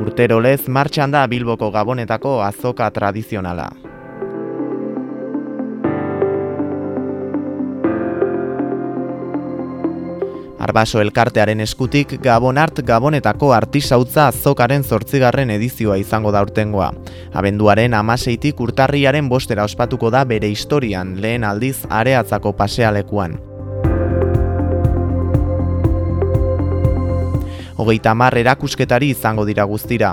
urtero lez martxan da Bilboko Gabonetako azoka tradizionala. Arbaso elkartearen eskutik Gabonart Gabonetako artisautza azokaren zortzigarren edizioa izango da urtengoa. Abenduaren amaseitik urtarriaren bostera ospatuko da bere historian lehen aldiz areatzako pasealekuan. Hogeita mar erakusketari izango dira guztira.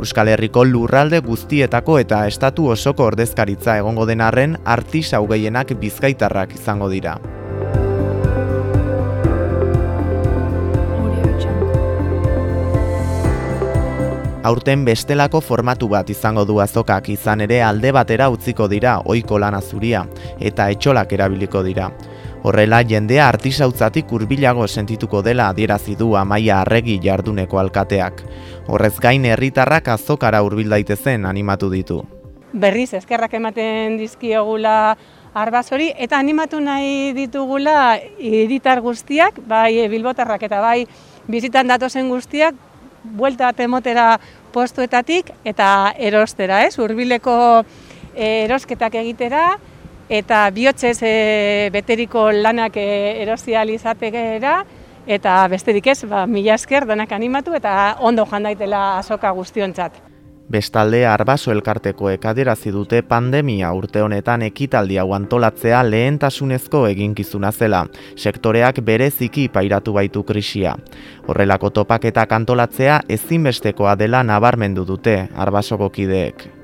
Euskal Herriko lurralde guztietako eta estatu osoko ordezkaritza egongo denarren artisau gehienak bizkaitarrak izango dira. Aurten bestelako formatu bat izango du azokak izan ere alde batera utziko dira ohiko lana zuria eta etxolak erabiliko dira. Horrela jendea artisautzatik hurbilago sentituko dela adierazi du Amaia Arregi jarduneko alkateak. Horrez gain herritarrak azokara hurbil daitezen animatu ditu. Berriz eskerrak ematen dizkiogula arbazori eta animatu nahi ditugula hiritar guztiak, bai bilbotarrak eta bai bizitan datozen guztiak buelta temotera postuetatik eta erostera, ez? Urbileko eh, erosketak egitera eta bihotzez e, beteriko lanak e, erosi eta besterik ez, ba, mila esker danak animatu eta ondo jandaitela azoka guztiontzat. Bestalde Arbaso elkarteko ekaderazi dute pandemia urte honetan ekitaldi hau antolatzea lehentasunezko eginkizuna zela. Sektoreak bereziki pairatu baitu krisia. Horrelako topaketak antolatzea ezinbestekoa dela nabarmendu dute Arbasoko kideek.